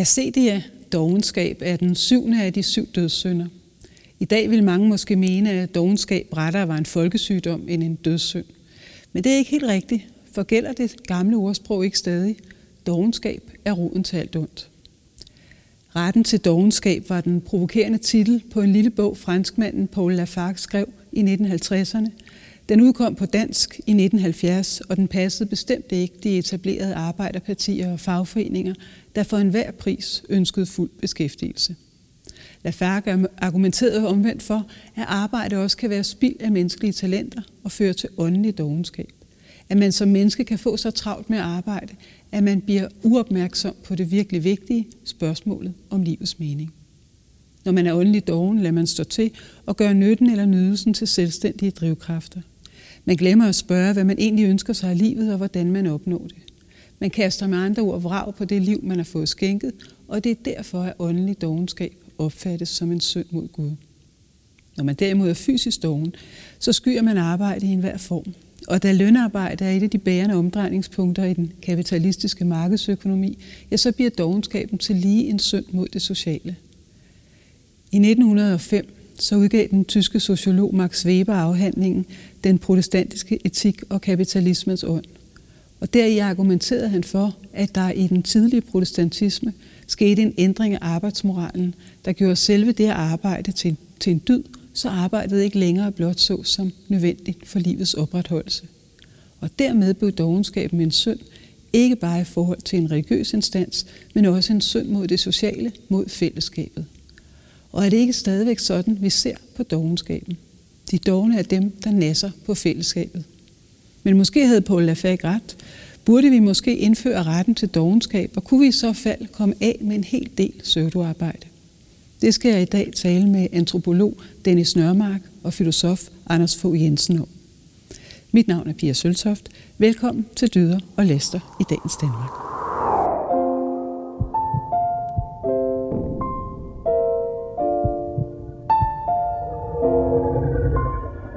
Acedia, dogenskab, er den syvende af de syv dødssynder. I dag vil mange måske mene, at dogenskab rettere var en folkesygdom end en dødssynd. Men det er ikke helt rigtigt, for gælder det gamle ordsprog ikke stadig. Dogenskab er roden til alt ondt. Retten til dogenskab var den provokerende titel på en lille bog, franskmanden Paul Lafargue skrev i 1950'erne. Den udkom på dansk i 1970, og den passede bestemt ikke de etablerede arbejderpartier og fagforeninger, der for enhver pris ønskede fuld beskæftigelse. Lafargue argumenterede omvendt for, at arbejde også kan være spild af menneskelige talenter og føre til åndelig dogenskab. At man som menneske kan få så travlt med at arbejde, at man bliver uopmærksom på det virkelig vigtige spørgsmålet om livets mening. Når man er åndelig doven, lader man stå til og gøre nytten eller nydelsen til selvstændige drivkræfter. Man glemmer at spørge, hvad man egentlig ønsker sig af livet og hvordan man opnår det. Man kaster med andre ord vrag på det liv, man har fået skænket, og det er derfor, at åndelig dogenskab opfattes som en synd mod Gud. Når man derimod er fysisk doven, så skyer man arbejde i enhver form. Og da lønarbejde er et af de bærende omdrejningspunkter i den kapitalistiske markedsøkonomi, ja, så bliver dogenskaben til lige en synd mod det sociale. I 1905 så udgav den tyske sociolog Max Weber afhandlingen Den protestantiske etik og kapitalismens ånd. Og deri argumenterede han for, at der i den tidlige protestantisme skete en ændring af arbejdsmoralen, der gjorde selve det at arbejde til, til en dyd, så arbejdet ikke længere blot så som nødvendigt for livets opretholdelse. Og dermed blev dogenskaben en synd, ikke bare i forhold til en religiøs instans, men også en synd mod det sociale, mod fællesskabet. Og er det ikke stadigvæk sådan, vi ser på dogenskaben? De dogne er dem, der nasser på fællesskabet. Men måske havde Paul Lafayette ret. Burde vi måske indføre retten til dogenskab, og kunne vi i så fald komme af med en hel del søvdoarbejde? Det skal jeg i dag tale med antropolog Dennis Nørmark og filosof Anders Fogh Jensen om. Mit navn er Pia Søltoft. Velkommen til Dyder og Læster i dagens Danmark.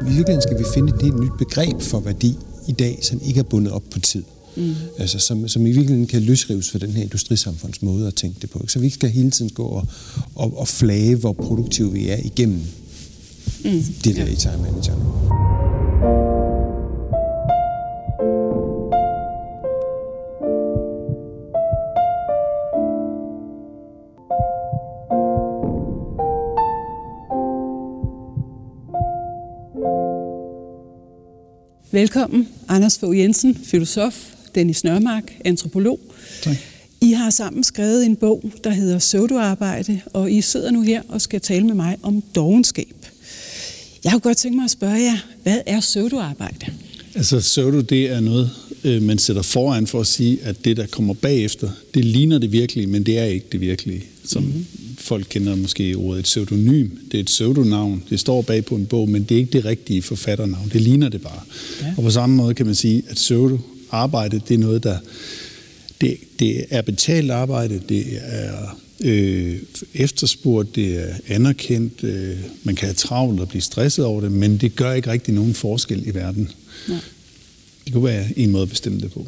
Virkeligheden skal vi finde et helt nyt begreb for værdi i dag, som ikke er bundet op på tid. Mm. Altså, som, som i virkeligheden kan løsrives for den her industrisamfunds måde at tænke det på. Så vi skal hele tiden gå og, og, og flage, hvor produktive vi er igennem mm. det der ja. i time manager. Velkommen, Anders Fogh Jensen, filosof, Dennis Nørmark, antropolog. Tak. I har sammen skrevet en bog, der hedder Pseudoarbejde, og I sidder nu her og skal tale med mig om dogenskab. Jeg kunne godt tænke mig at spørge jer, hvad er pseudoarbejde? Altså pseudo, det er noget, øh, man sætter foran for at sige, at det, der kommer bagefter, det ligner det virkelige, men det er ikke det virkelige. Som mm-hmm. Folk kender måske ordet et pseudonym. Det er et pseudonavn. Det står bag på en bog, men det er ikke det rigtige forfatternavn. Det ligner det bare. Ja. Og på samme måde kan man sige, at pseudo arbejde, det er noget, der det, det er betalt arbejde, det er øh, efterspurgt, det er anerkendt, øh, man kan have travlt og blive stresset over det, men det gør ikke rigtig nogen forskel i verden. Nej. Det kunne være en måde at bestemme det på.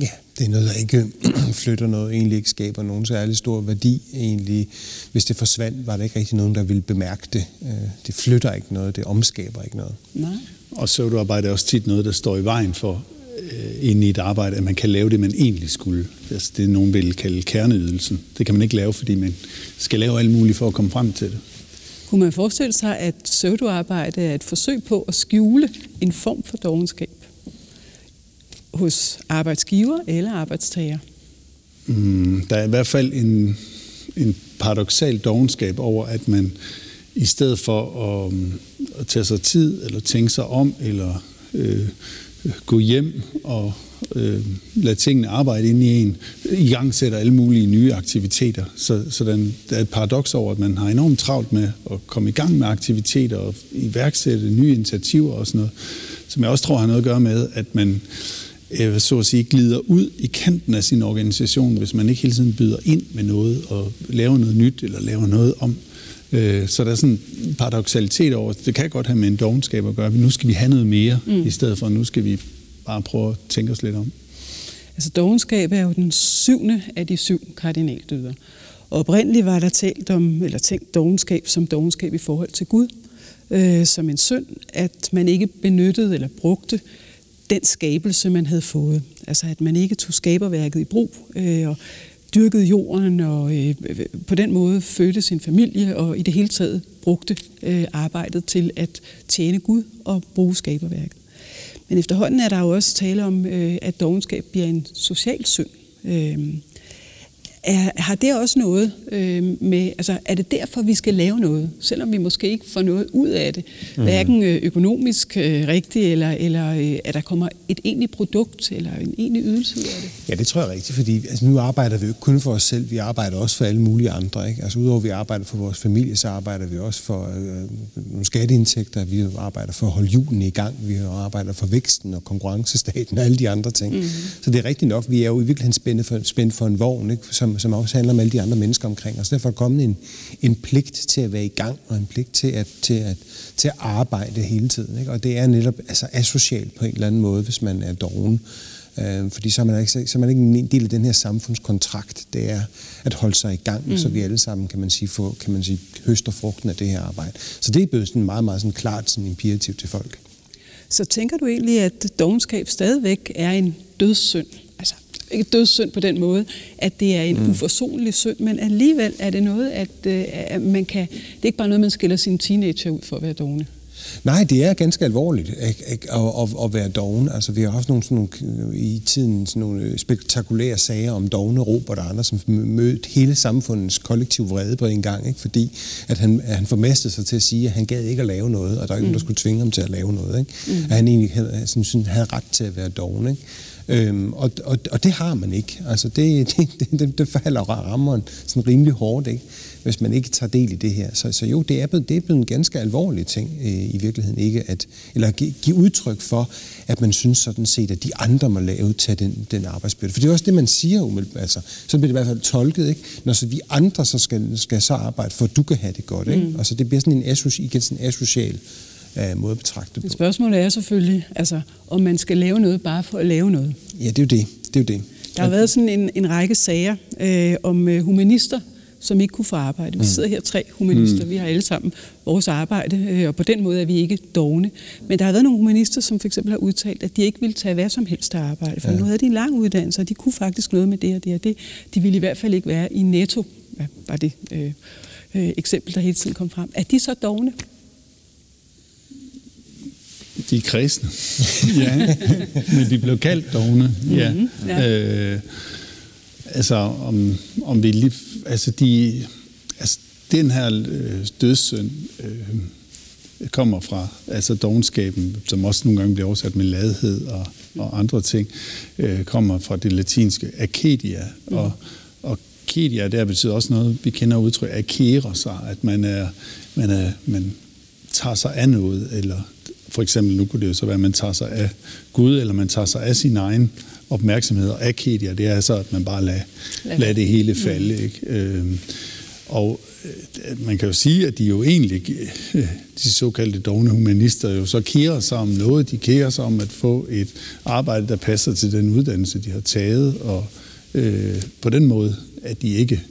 Ja, det er noget, der ikke flytter noget, egentlig ikke skaber nogen særlig stor værdi. Egentlig, hvis det forsvandt, var der ikke rigtig nogen, der ville bemærke det. Øh, det flytter ikke noget, det omskaber ikke noget. Nej. Og så du arbejde er også tit noget, der står i vejen for øh, inde i et arbejde, at man kan lave det, man egentlig skulle. Altså, det nogen vil kalde kerneydelsen. Det kan man ikke lave, fordi man skal lave alt muligt for at komme frem til det. Kunne man forestille sig, at pseudoarbejde er et forsøg på at skjule en form for dogenskab hos arbejdsgiver eller arbejdstager? Mm, der er i hvert fald en, en paradoxal dogenskab over, at man i stedet for at, mm, at tage sig tid, eller tænke sig om, eller øh, gå hjem og øh, lade tingene arbejde ind i en, i gang sætter alle mulige nye aktiviteter. Så, så den, der er et paradoks over, at man har enormt travlt med at komme i gang med aktiviteter og iværksætte nye initiativer og sådan noget, som jeg også tror har noget at gøre med, at man øh, så at sige glider ud i kanten af sin organisation, hvis man ikke hele tiden byder ind med noget og laver noget nyt eller laver noget om. Øh, så der er sådan en paradoxalitet over, det kan godt have med en dogenskab at gøre, nu skal vi have noget mere, mm. i stedet for nu skal vi bare prøve at tænke os lidt om. Altså dogenskab er jo den syvende af de syv kardinaldyder. Og oprindeligt var der talt om, eller tænkt dogenskab som dogenskab i forhold til Gud, øh, som en synd, at man ikke benyttede eller brugte den skabelse, man havde fået. Altså at man ikke tog skaberværket i brug øh, og dyrkede jorden og øh, på den måde fødte sin familie og i det hele taget brugte øh, arbejdet til at tjene Gud og bruge skaberværket. Men efterhånden er der jo også tale om, øh, at dogenskab bliver en social synd. Øh, er, har det også noget øh, med, altså er det derfor, vi skal lave noget, selvom vi måske ikke får noget ud af det, mm. hverken øh, økonomisk øh, rigtigt, eller, eller øh, at der kommer et egentligt produkt, eller en egentlig ydelse ud af det? Ja, det tror jeg rigtigt, fordi altså, nu arbejder vi jo ikke kun for os selv, vi arbejder også for alle mulige andre. Ikke? Altså udover at vi arbejder for vores familie, så arbejder vi også for øh, nogle skatteindtægter, vi arbejder for at holde julen i gang, vi arbejder for væksten og konkurrencestaten og alle de andre ting. Mm. Så det er rigtigt nok, vi er jo i virkeligheden spændt for, spændt for en vogn, ikke? som som, som også handler om alle de andre mennesker omkring os. Derfor er kommet en, en pligt til at være i gang, og en pligt til at, til at, til at arbejde hele tiden. Ikke? Og det er netop altså, asocialt på en eller anden måde, hvis man er doven. Øh, fordi så er, man ikke, så er man ikke en del af den her samfundskontrakt. Det er at holde sig i gang, mm. så vi alle sammen, kan man sige, få, kan man sige, høster frugten af det her arbejde. Så det er blevet sådan meget, meget sådan klart sådan imperativ til folk. Så tænker du egentlig, at dogenskab stadigvæk er en dødssynd? Ikke dødssynd på den måde, at det er en mm. uforsonlig synd, men alligevel er det noget, at, øh, at man kan... Det er ikke bare noget, man skiller sine teenager ud for at være dogne. Nej, det er ganske alvorligt ikke, ikke, at, at, at være doven. Altså, vi har haft nogle, sådan nogle, i tiden sådan nogle spektakulære sager om dogne Robert og andre, som mødte hele samfundets kollektiv vrede på en gang, ikke? fordi at han, at han formastede sig til at sige, at han gad ikke at lave noget, og der er ikke mm. nogen, der skulle tvinge ham til at lave noget. Ikke? Mm. At han egentlig havde, sådan, havde ret til at være doven. Ikke? Øhm, og, og, og det har man ikke. Altså det, det, det, det falder rammeren sådan rimelig hårdt, ikke? hvis man ikke tager del i det her. Så, så jo, det er, blevet, det er blevet en ganske alvorlig ting øh, i virkeligheden. ikke at, Eller give, give udtryk for, at man synes sådan set, at de andre må lave til den, den arbejdsbyrde. For det er også det, man siger umiddelbart. Altså, så bliver det i hvert fald tolket, ikke? når så vi andre så skal, skal så arbejde for, at du kan have det godt. Ikke? Mm. Altså det bliver sådan en, asocial, igen sådan en asocial øh, måde at betragte det på. Spørgsmålet er selvfølgelig, altså, om man skal lave noget bare for at lave noget. Ja, det er jo det. det, er jo det. Der har været sådan en, en række sager øh, om øh, humanister, som ikke kunne få arbejde. Vi mm. sidder her tre humanister, mm. vi har alle sammen vores arbejde, øh, og på den måde er vi ikke dogne. Men der har været nogle humanister, som for eksempel har udtalt, at de ikke ville tage hvad som helst af arbejde, for ja. nu havde de en lang uddannelse, og de kunne faktisk noget med det og det og det. De ville i hvert fald ikke være i netto, hvad var det øh, øh, eksempel, der hele tiden kom frem. Er de så dogne? De er kristne. ja, men de blev kaldt dogne. Ja. Mm-hmm. ja. Øh, altså, om, om det er lige... Altså, de, altså, den her øh, dødssynd øh, kommer fra altså dogenskaben, som også nogle gange bliver oversat med ladhed og, og andre ting, øh, kommer fra det latinske akedia. Mm. Og, og akedia, der betyder også noget, vi kender udtryk, akere sig, at man er, man er, man tager sig af noget, eller for eksempel, nu kunne det jo så være, at man tager sig af Gud, eller man tager sig af sin egen opmærksomhed. Og akedia, det er så, at man bare lader, lader det hele falde. Ikke? Øhm, og øh, man kan jo sige, at de jo egentlig, øh, de såkaldte dogne humanister, jo så kærer sig om noget. De kærer sig om at få et arbejde, der passer til den uddannelse, de har taget. Og øh, på den måde er de ikke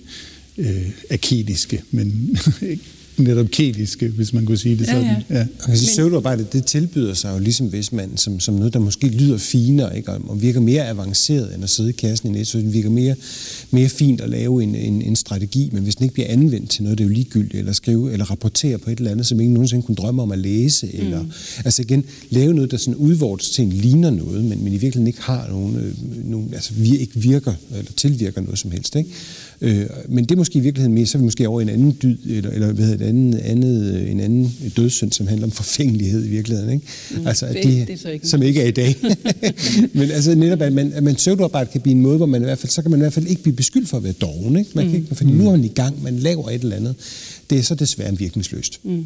øh, akediske, men netop ketiske, hvis man kunne sige det sådan. Ja, ja. ja. Altså, pseudoarbejde, det tilbyder sig jo ligesom hvis man, som, som noget, der måske lyder finere, ikke? og virker mere avanceret, end at sidde i kassen i net, så det virker mere, mere fint at lave en, en, en strategi, men hvis den ikke bliver anvendt til noget, det er jo ligegyldigt, eller skrive, eller rapportere på et eller andet, som ingen nogensinde kunne drømme om at læse, mm. eller altså igen, lave noget, der sådan udvortes til en ligner noget, men, men i virkeligheden ikke har nogen, øh, nogen altså vi ikke virker, eller tilvirker noget som helst, ikke? Øh, men det er måske i virkeligheden mere, så er vi måske over en anden dyd, eller, eller hvad hedder det, andet, andet, en anden dødssynd, som handler om forfængelighed i virkeligheden. Ikke? Mm, altså, at det, de, det er ikke som ikke er i dag. men altså netop, at man, at man pseudoarbejde kan blive en måde, hvor man i hvert fald, så kan man i hvert fald ikke blive beskyldt for at være doven. Ikke? Man kan mm. ikke, fordi nu er man i gang, man laver et eller andet. Det er så desværre virkningsløst. Mm.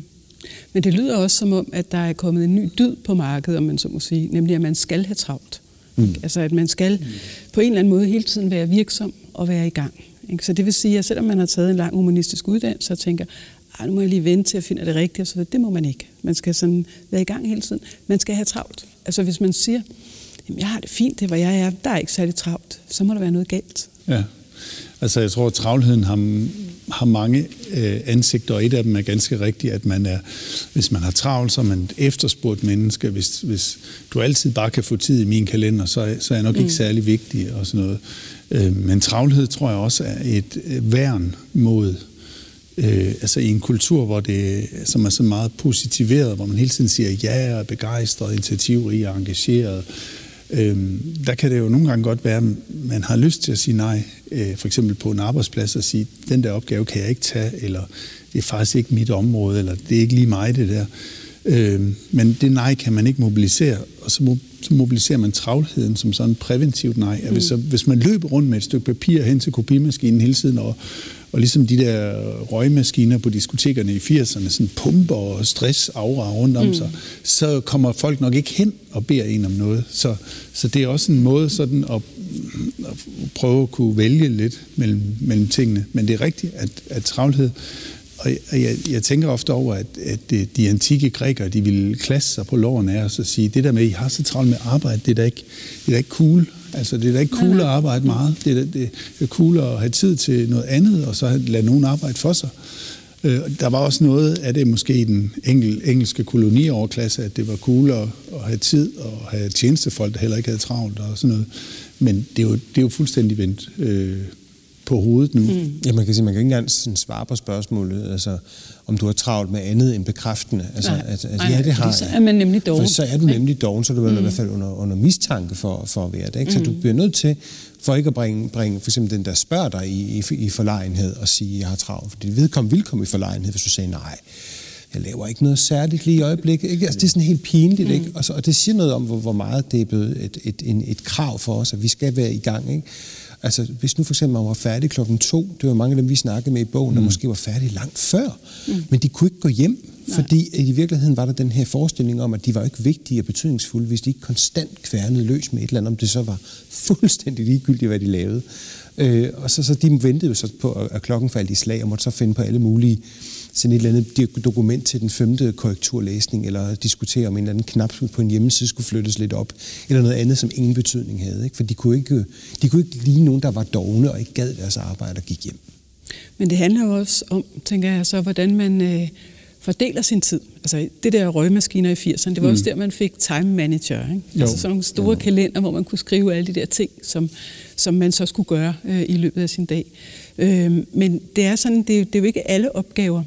Men det lyder også som om, at der er kommet en ny dyd på markedet, om man så må sige, nemlig at man skal have travlt. Mm. Altså at man skal på en eller anden måde hele tiden være virksom og være i gang. Ikke? Så det vil sige, at selvom man har taget en lang humanistisk uddannelse og tænker, nu må jeg lige vente til at finde det rigtige, så det må man ikke. Man skal sådan være i gang hele tiden. Man skal have travlt. Altså hvis man siger, jamen, jeg har det fint, det hvor jeg er, der er ikke særlig travlt, så må der være noget galt. Ja, altså jeg tror, at travlheden har, har mange øh, ansigter, og et af dem er ganske rigtigt, at man er, hvis man har travlt, så er man et efterspurgt menneske. Hvis, hvis du altid bare kan få tid i min kalender, så, så er jeg nok mm. ikke særlig vigtig og sådan noget. Øh, men travlhed tror jeg også er et øh, værn mod øh, altså i en kultur, hvor det, som er så meget positiveret, hvor man hele tiden siger ja, er begejstret, initiativrig og engageret, øh, der kan det jo nogle gange godt være, at man har lyst til at sige nej, øh, for eksempel på en arbejdsplads, og sige, den der opgave kan jeg ikke tage, eller det er faktisk ikke mit område, eller det er ikke lige mig det der. Øh, men det nej kan man ikke mobilisere, og så, så mobiliserer man travlheden som sådan præventivt nej. Mm. Hvis, så, hvis man løber rundt med et stykke papir hen til kopimaskinen hele tiden, og, og ligesom de der røgmaskiner på diskotekerne i 80'erne, sådan pumper og stress aura rundt om mm. sig, så kommer folk nok ikke hen og beder en om noget. Så, så det er også en måde sådan at, at prøve at kunne vælge lidt mellem, mellem tingene. Men det er rigtigt, at, at travlhed og jeg, jeg tænker ofte over, at, at de antikke grækere, de ville klasse sig på loven af os og sige, det der med, at I har så travlt med arbejde, det er da ikke, det er da ikke cool. Altså, det er da ikke cool at arbejde meget. Det er, da, det er cool at have tid til noget andet, og så lade nogen arbejde for sig. Øh, der var også noget af det måske i den engel, engelske kolonioverklasse, at det var cool at, at have tid og have tjenestefolk, der heller ikke havde travlt og sådan noget. Men det er jo, det er jo fuldstændig vendt øh, på hovedet nu. Mm. Ja, man kan sige, man kan ikke engang sådan svare på spørgsmålet, altså, om du har travlt med andet end bekræftende. Altså, Nej. altså, altså, ja, det har så er man nemlig doven. For så er du nemlig doven, så er du mm. i hvert fald under, under mistanke for, for at være det. Ikke? Så mm. du bliver nødt til, for ikke at bringe, bringe for eksempel den, der spørger dig i, i, i forlegenhed og sige, jeg har travlt. Fordi vedkommende vil komme i forlegenhed, hvis du siger nej jeg laver ikke noget særligt lige i øjeblikket. Ikke? Altså, det er sådan helt pinligt, ikke? Og, så, og det siger noget om, hvor, hvor meget det er blevet et, et, et, et krav for os, at vi skal være i gang. Ikke? Altså, hvis nu for eksempel man var færdig klokken to, det var mange af dem, vi snakkede med i bogen, mm. der måske var færdige langt før, mm. men de kunne ikke gå hjem, Nej. fordi i virkeligheden var der den her forestilling om, at de var ikke vigtige og betydningsfulde, hvis de ikke konstant kværnede løs med et eller andet, om det så var fuldstændig ligegyldigt, hvad de lavede. Øh, og så, så de ventede jo så på, at klokken faldt i slag, og måtte så finde på alle mulige sådan et eller andet dokument til den femte korrekturlæsning, eller diskutere om en eller anden knap på en hjemmeside skulle flyttes lidt op, eller noget andet, som ingen betydning havde. Ikke? For de kunne, ikke, de kunne ikke lide nogen, der var dogne og ikke gad deres arbejde og gik hjem. Men det handler jo også om, tænker jeg så, hvordan man øh, fordeler sin tid. Altså det der røgmaskiner i 80'erne, det var mm. også der, man fik time manager. Ikke? Jo. Altså sådan nogle store jo. kalender, hvor man kunne skrive alle de der ting, som, som man så skulle gøre øh, i løbet af sin dag. Øh, men det er sådan, det, det er jo ikke alle opgaver,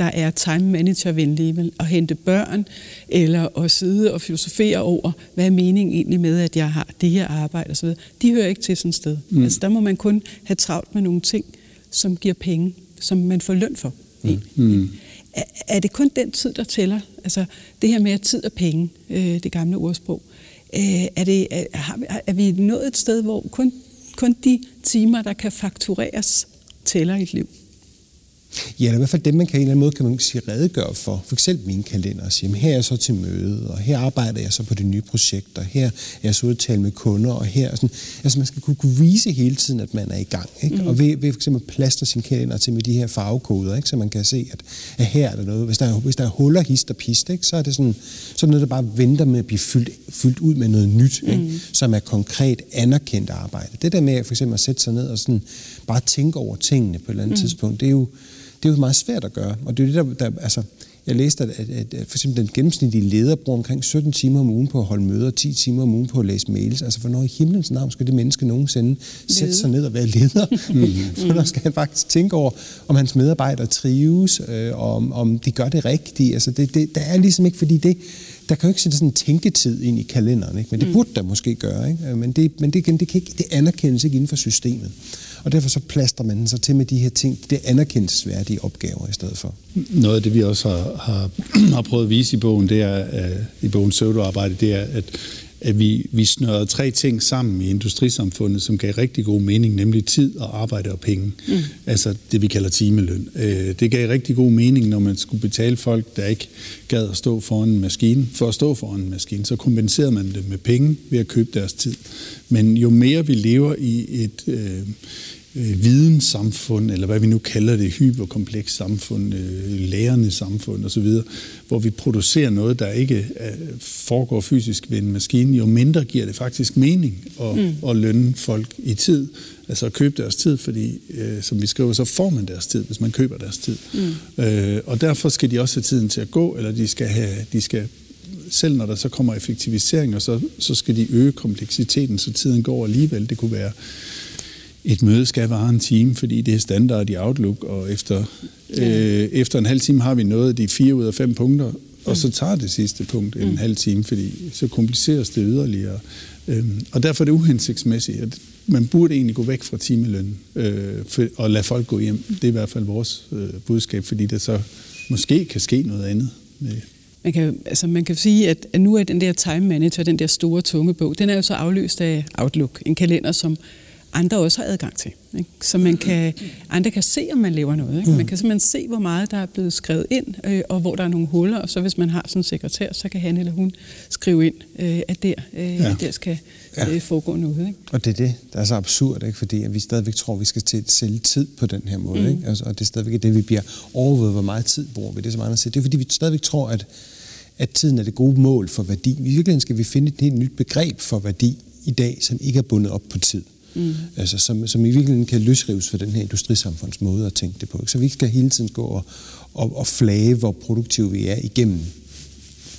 der er time manager-venlige, vel? at hente børn, eller at sidde og filosofere over, hvad er meningen egentlig med, at jeg har det her arbejde osv. De hører ikke til sådan et sted. Mm. Altså, der må man kun have travlt med nogle ting, som giver penge, som man får løn for. Mm. Mm. Er, er det kun den tid, der tæller? Altså det her med at tid og penge, øh, det gamle ordsprog. Øh, er, det, er, er vi nået et sted, hvor kun, kun de timer, der kan faktureres, tæller i et liv? Ja, eller i hvert fald dem, man kan i en eller anden måde kan man sige, redegøre for. For eksempel min kalender og sige, her er jeg så til møde, og her arbejder jeg så på det nye projekt, og her er jeg så ude at tale med kunder, og her sådan. Altså man skal kunne, kunne vise hele tiden, at man er i gang. Ikke? Mm. Og ved, ved for eksempel plaster sin kalender til med de her farvekoder, ikke? så man kan se, at, at her er der noget. Hvis der er, hvis der er huller, hist og pist, ikke? så er det sådan, så er noget, der bare venter med at blive fyldt, fyldt ud med noget nyt, ikke? Mm. som er konkret anerkendt arbejde. Det der med for eksempel at sætte sig ned og sådan, bare tænke over tingene på et eller andet mm. tidspunkt, det er jo det er jo meget svært at gøre. Og det er det, der, der altså, jeg læste, at, at, at for eksempel den gennemsnitlige leder bruger omkring 17 timer om ugen på at holde møder, 10 timer om ugen på at læse mails. Altså, hvornår i himlens navn skal det menneske nogensinde sætte sig ned og være leder? Mm-hmm. Hvornår skal han faktisk tænke over, om hans medarbejdere trives, øh, om, om de gør det rigtigt? Altså, det, det, der er ligesom ikke, fordi det, der kan jo ikke sætte sådan en tænketid ind i kalenderen, ikke? men det mm. burde der måske gøre. Ikke? Men, det, men det, det, kan ikke, det anerkendes ikke inden for systemet. Og derfor så plaster man sig til med de her ting, det anerkendelsesværdige opgaver i stedet for. Noget af det, vi også har, har, har prøvet at vise i bogen, det er, uh, i bogen Søvdearbejde, det er, at at vi, vi snørrede tre ting sammen i industrisamfundet, som gav rigtig god mening, nemlig tid og arbejde og penge. Mm. Altså det, vi kalder timeløn. Øh, det gav rigtig god mening, når man skulle betale folk, der ikke gad at stå foran en maskine. For at stå foran en maskine, så kompenserede man det med penge ved at købe deres tid. Men jo mere vi lever i et, øh, øh, videnssamfund, eller hvad vi nu kalder det, hyperkompleks samfund, øh, lærende samfund osv., hvor vi producerer noget, der ikke øh, foregår fysisk ved en maskine, jo mindre giver det faktisk mening at, mm. at lønne folk i tid, altså at købe deres tid, fordi øh, som vi skriver, så får man deres tid, hvis man køber deres tid. Mm. Øh, og derfor skal de også have tiden til at gå, eller de skal have, de skal selv når der så kommer effektiviseringer, så, så skal de øge kompleksiteten, så tiden går alligevel. Det kunne være et møde skal vare en time, fordi det er standard i Outlook, og efter, ja. øh, efter en halv time har vi nået de fire ud af fem punkter, og så tager det sidste punkt en mm. halv time, fordi så kompliceres det yderligere. Øhm, og derfor er det uhensigtsmæssigt, at man burde egentlig gå væk fra timeløn øh, for, og lade folk gå hjem. Det er i hvert fald vores øh, budskab, fordi det så måske kan ske noget andet. Med man kan, altså man kan sige, at, at nu er den der time manager, den der store tunge bog, den er jo så afløst af Outlook, en kalender, som andre også har adgang til. Ikke? Så man kan, andre kan se, om man laver noget. Ikke? Man kan simpelthen se, hvor meget der er blevet skrevet ind, øh, og hvor der er nogle huller, og så hvis man har sådan en sekretær, så kan han eller hun skrive ind, øh, at der, øh, ja. der skal øh, foregå noget. Ikke? Og det er det, der er så absurd, ikke? fordi at vi stadigvæk tror, at vi skal til sælge tid på den her måde. Mm. Ikke? Altså, og det er stadigvæk det, vi bliver overvåget, hvor meget tid bruger vi. Det som andre siger. Det er fordi, vi stadigvæk tror, at, at tiden er det gode mål for værdi. I virkeligheden skal vi finde et helt nyt begreb for værdi i dag, som ikke er bundet op på tid. Mm. Altså, som, som i virkeligheden kan løsrives for den her industrisamfunds måde at tænke det på. Ikke? Så vi skal hele tiden gå og, og, og flage, hvor produktive vi er igennem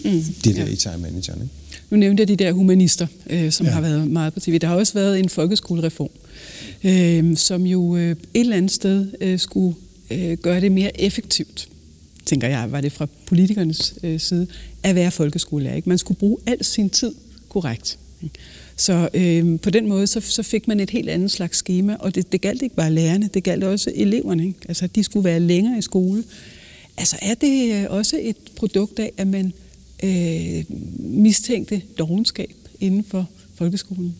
mm. det der ja. i time manageren. Ikke? Nu nævnte jeg de der humanister, øh, som ja. har været meget på tv. Der har også været en folkeskolereform, øh, som jo øh, et eller andet sted øh, skulle øh, gøre det mere effektivt, tænker jeg, var det fra politikernes øh, side, at være folkeskolelærer. Ikke? Man skulle bruge al sin tid korrekt. Ikke? Så øh, på den måde, så, så fik man et helt andet slags schema, og det, det galt ikke bare lærerne, det galt også eleverne. Ikke? Altså, de skulle være længere i skole. Altså, er det øh, også et produkt af, at man øh, mistænkte dogenskab inden for folkeskolen?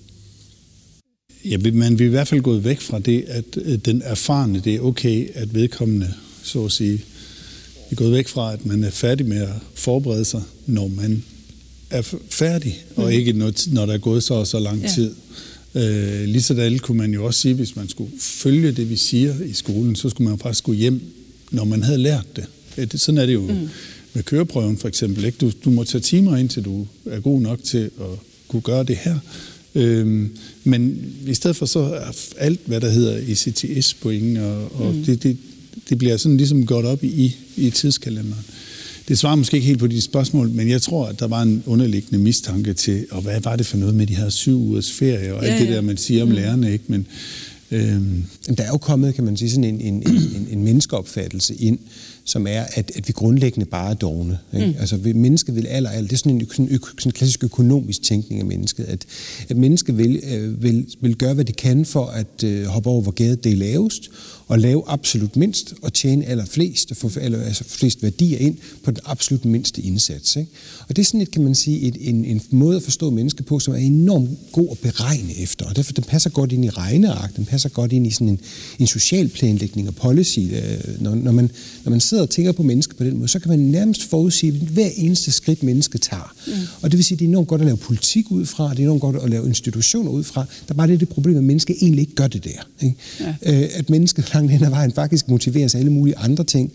Ja, man vil i hvert fald gået væk fra det, at øh, den erfarne, det er okay, at vedkommende, så at sige, vi er gået væk fra, at man er færdig med at forberede sig, når man er færdig, og mm. ikke når, når der er gået så og så lang tid. Øh, lige så alle kunne man jo også sige, hvis man skulle følge det, vi siger i skolen, så skulle man jo faktisk gå hjem, når man havde lært det. Sådan er det jo mm. med køreprøven for eksempel. Ikke? Du, du må tage timer ind, til du er god nok til at kunne gøre det her. Øhm, men i stedet for så er alt, hvad der hedder ECTS-point, og, og mm. det, det, det bliver sådan ligesom godt op i, i tidskalenderen. Det svarer måske ikke helt på de spørgsmål, men jeg tror, at der var en underliggende mistanke til, og hvad var det for noget med de her syv ugers ferie, og ja, alt det der, man siger om mm. lærerne, ikke? Men, øhm. Der er jo kommet, kan man sige, sådan en, en, en, en menneskeopfattelse ind, som er, at, at vi grundlæggende bare er dogne. Ikke? Mm. Altså, mennesket vil aller, aller, det er sådan en, ø, sådan en klassisk økonomisk tænkning af mennesket, at, at mennesket vil, øh, vil, vil gøre, hvad det kan for at øh, hoppe over, hvor gaden det er lavest, og lave absolut mindst og tjene allerflest, og få eller, altså flest værdier ind på den absolut mindste indsats. Ikke? Og det er sådan et, kan man sige, et, en, en måde at forstå mennesket på, som er enormt god at beregne efter. Og derfor den passer godt ind i regneark, den passer godt ind i sådan en, en social planlægning og policy. Øh, når, når, man, når man sidder og tænker på mennesker på den måde, så kan man nærmest forudsige hver eneste skridt, mennesket tager. Mm. Og det vil sige, at det er enormt godt at lave politik ud fra, det er enormt godt at lave institutioner ud fra. Der er bare det, det problem, at mennesket egentlig ikke gør det der. Ikke? Ja. Øh, at mennesket langt hen ad vejen faktisk motiveres af alle mulige andre ting.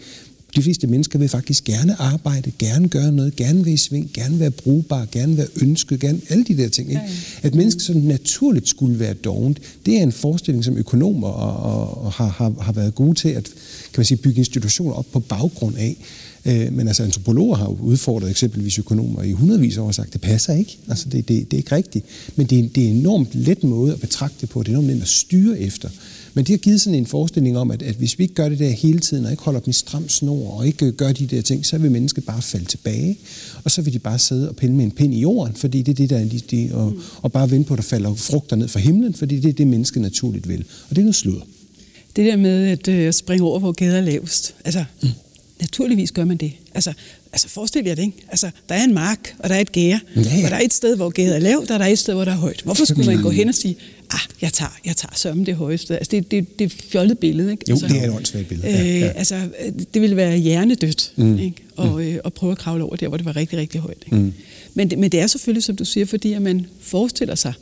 De fleste mennesker vil faktisk gerne arbejde, gerne gøre noget, gerne være i sving, gerne være brugbar, gerne være ønsket, gerne alle de der ting. Ikke? Ja, ja. At mennesker sådan naturligt skulle være dovent, det er en forestilling, som økonomer og, og, og har, har, har været gode til at kan man sige, bygge institutioner op på baggrund af. Øh, men altså antropologer har jo udfordret eksempelvis økonomer i hundredvis år og sagt, det passer ikke. Altså det, det, det er ikke rigtigt. Men det er, det er en enormt let måde at betragte det på. Det er enormt let at styre efter. Men det har givet sådan en forestilling om, at, at hvis vi ikke gør det der hele tiden, og ikke holder dem i stram snor, og ikke gør de der ting, så vil mennesket bare falde tilbage, og så vil de bare sidde og pille med en pind i jorden, fordi det er det, der er de, de, og, og bare vente på, at der falder frugter ned fra himlen, fordi det er det, mennesket naturligt vil. Og det er noget sludder. Det der med at øh, springe over, hvor gader er lavest, altså mm. naturligvis gør man det. Altså, altså forestil jer det, ikke? Altså, der er en mark, og der er et gære, ja, ja. og der er et sted, hvor gæret er lavt, og der er et sted, hvor der er højt. Hvorfor skulle man gå hen og sige, ah, jeg tager, jeg tager sørme det højeste. Altså, det, det, det er et fjollet billede, ikke? Jo, altså, det er et åndssvagt billede. Ja, ja. Øh, altså, det ville være hjernedødt, mm. ikke? Og, mm. øh, og prøve at kravle over der, hvor det var rigtig, rigtig højt. Ikke? Mm. Men, det, men det er selvfølgelig, som du siger, fordi at man forestiller sig,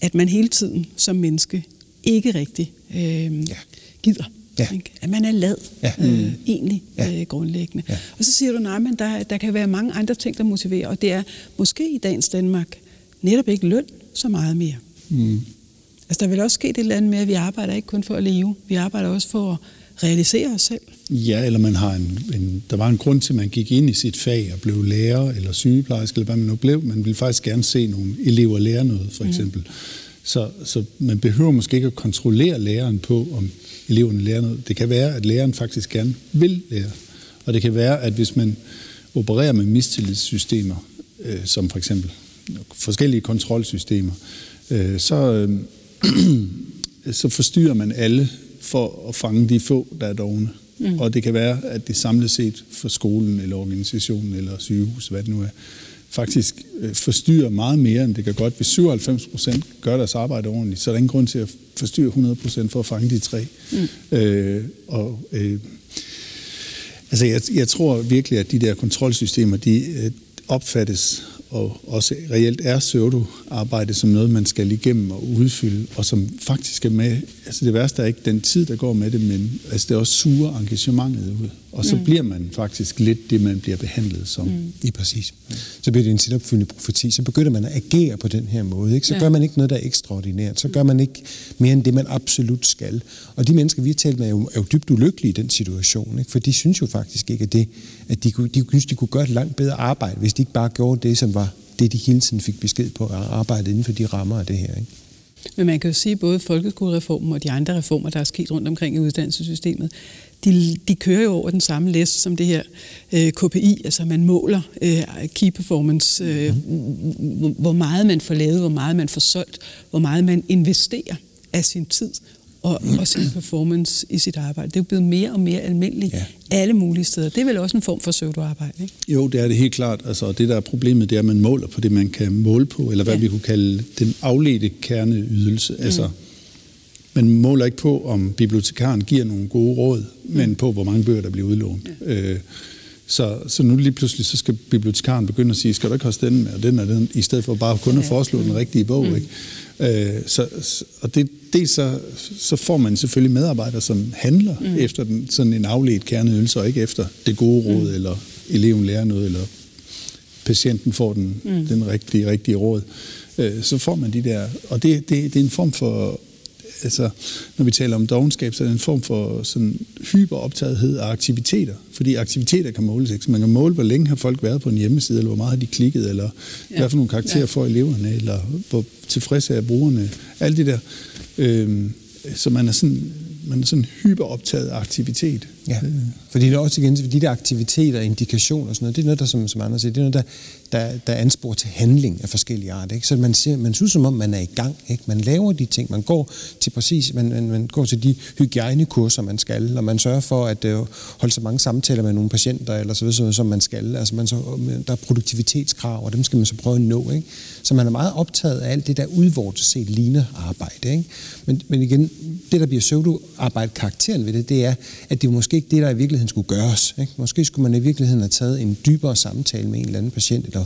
at man hele tiden som menneske ikke rigtig øh, ja. gider. Ja. Ikke? At man er lad, ja. øh, egentlig ja. øh, grundlæggende. Ja. Og så siger du, nej, men der, der kan være mange andre ting, der motiverer, og det er måske i dagens Danmark netop ikke løn så meget mere. Mm. Altså der vil også ske det eller andet med, at vi arbejder ikke kun for at leve, vi arbejder også for at realisere os selv. Ja, eller man har en, en, der var en grund til, at man gik ind i sit fag og blev lærer eller sygeplejerske, eller hvad man nu blev. Man ville faktisk gerne se nogle elever lære noget, for mm. eksempel. Mm. Så, så man behøver måske ikke at kontrollere læreren på, om eleverne lærer noget. Det kan være, at læreren faktisk gerne vil lære. Og det kan være, at hvis man opererer med mistillidssystemer, øh, som for eksempel forskellige kontrolsystemer, øh, så, øh, så forstyrrer man alle for at fange de få, der er dogne. Mm. Og det kan være, at det samlet set for skolen, eller organisationen, eller sygehus, hvad det nu er, faktisk øh, forstyrrer meget mere, end det kan godt. Hvis 97 procent gør deres arbejde ordentligt, så er der ingen grund til at forstyrre 100 procent for at fange de tre. Mm. Øh, og, øh, altså jeg, jeg tror virkelig, at de der kontrolsystemer, de øh, opfattes og også reelt er pseudo-arbejde som noget, man skal igennem og udfylde, og som faktisk er med, altså det værste er ikke den tid, der går med det, men altså det er også sure engagementet ud. Og så mm. bliver man faktisk lidt det, man bliver behandlet som. Mm. I præcis. Så bliver det en selvopfyldende profeti. Så begynder man at agere på den her måde. Ikke? Så ja. gør man ikke noget, der er ekstraordinært. Så gør man ikke mere end det, man absolut skal. Og de mennesker, vi har talt med, er jo, er jo dybt ulykkelige i den situation. Ikke? For de synes jo faktisk ikke, at, det, at de, de, de synes, de kunne gøre et langt bedre arbejde, hvis de ikke bare gjorde det, som var det, de hele tiden fik besked på at arbejde inden for de rammer af det her. Ikke? Men man kan jo sige, at både folkeskolereformen og de andre reformer, der er sket rundt omkring i uddannelsessystemet, de, de kører jo over den samme læst som det her øh, KPI, altså man måler øh, key performance, øh, mm. hvor meget man får lavet, hvor meget man får solgt, hvor meget man investerer af sin tid og, og sin performance i sit arbejde. Det er jo blevet mere og mere almindeligt ja. alle mulige steder. Det er vel også en form for pseudoarbejde, ikke? Jo, det er det helt klart. Altså, det, der er problemet, det er, at man måler på det, man kan måle på, eller hvad ja. vi kunne kalde den afledte kerneydelse. Mm. Altså, man måler ikke på, om bibliotekaren giver nogle gode råd, mm. men på, hvor mange bøger, der bliver udlånt. Ja. Øh, så, så nu lige pludselig, så skal bibliotekaren begynde at sige, skal du ikke også den med, og den og den, i stedet for bare kun at foreslå den rigtige bog. Mm. Ikke? Øh, så, og det, det så, så får man selvfølgelig medarbejdere, som handler mm. efter den, sådan en afledt kerneydelse, og ikke efter det gode råd, mm. eller eleven lærer noget, eller patienten får den, mm. den rigtige, rigtige råd. Øh, så får man de der, og det, det, det er en form for altså, når vi taler om dogenskab, så er det en form for sådan hyperoptagethed af aktiviteter. Fordi aktiviteter kan måles. Ikke? Så man kan måle, hvor længe har folk været på en hjemmeside, eller hvor meget har de klikket, eller ja. hvad for nogle karakterer ja. får eleverne, eller hvor tilfredse er brugerne. Alt det der. Øhm, så man er sådan man er sådan hyperoptaget af aktivitet. Ja, fordi det er også igen, de der aktiviteter, indikationer og sådan noget, det er noget, der, som, som andre siger, det er noget, der, der, der ansporer til handling af forskellige art. Ikke? Så man, ser, man synes som om, man er i gang. Ikke? Man laver de ting, man går til præcis, man, man, man går til de hygiejnekurser, man skal, og man sørger for at øh, holde så mange samtaler med nogle patienter, eller så videre, som man skal. Altså man så, øh, der er produktivitetskrav, og dem skal man så prøve at nå. Ikke? Så man er meget optaget af alt det, der udvortet set ligner arbejde. Ikke? Men, men igen, det der bliver pseudo-arbejde karakteren ved det, det er, at det måske måske ikke det, der i virkeligheden skulle gøres. Ikke? Måske skulle man i virkeligheden have taget en dybere samtale med en eller anden patient, eller,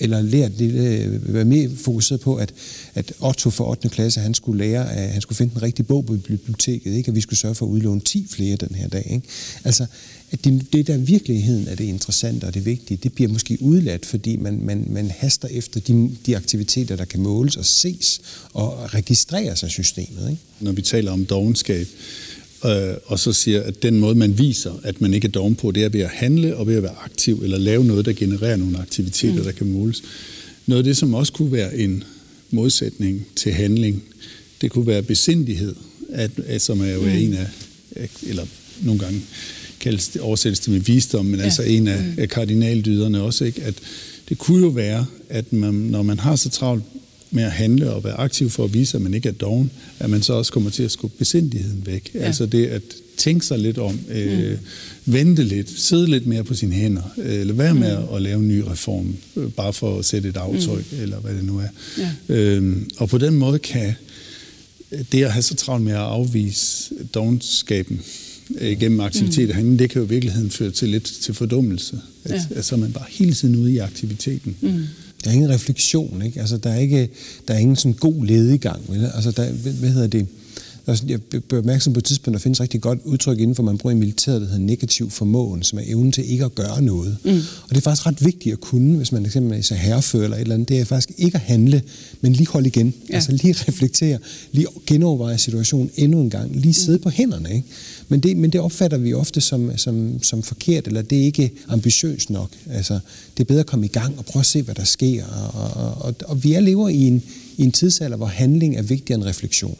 eller lært lidt, øh, være mere fokuseret på, at, at Otto for 8. klasse, han skulle lære, at han skulle finde den rigtige bog på biblioteket, ikke? og vi skulle sørge for at udlåne 10 flere den her dag. Ikke? Altså, at det, det der virkeligheden er det interessante og det vigtige, det bliver måske udladt, fordi man, man, man haster efter de, de aktiviteter, der kan måles og ses og registreres af systemet. Ikke? Når vi taler om dogenskab, øh, og så siger, at den måde, man viser, at man ikke er doven på, det er ved at handle og ved at være aktiv, eller lave noget, der genererer nogle aktiviteter, mm. der kan måles. Noget af det, som også kunne være en modsætning til handling, det kunne være besindighed, at, at som er jo mm. en af, eller nogle gange kaldes det, oversættes det med visdom, men ja. altså en af, mm. af kardinaldyderne også, ikke? at det kunne jo være, at man, når man har så travlt med at handle og være aktiv for at vise, at man ikke er doven, at man så også kommer til at skubbe besindigheden væk. Ja. Altså det at tænke sig lidt om, øh, mm. vente lidt, sidde lidt mere på sine hænder, øh, eller være med mm. at lave en ny reform, øh, bare for at sætte et aftryk, mm. eller hvad det nu er. Ja. Øhm, og på den måde kan det at have så travlt med at afvise dogenskaben øh, gennem aktiviteter mm. herinde, det kan jo i virkeligheden føre til lidt til fordummelse. At, ja. at så er man bare hele tiden ude i aktiviteten. Mm. Der er ingen refleksion, ikke? Altså, der er ikke der er ingen sådan god ledegang. Vel? Altså, der, hvad hedder det? jeg blev opmærksom på et tidspunkt, der findes rigtig godt udtryk inden for, man bruger i militæret, der hedder negativ formåen, som er evnen til ikke at gøre noget. Mm. Og det er faktisk ret vigtigt at kunne, hvis man eksempelvis er herrefører eller et eller andet, det er faktisk ikke at handle, men lige holde igen. Ja. Altså lige reflektere, lige genoverveje situationen endnu en gang, lige sidde mm. på hænderne. Ikke? Men, det, men det opfatter vi ofte som, som, som forkert, eller det er ikke ambitiøst nok. Altså, det er bedre at komme i gang og prøve at se, hvad der sker. Og, og, og, og vi er lever i en, i en tidsalder, hvor handling er vigtigere end refleksion.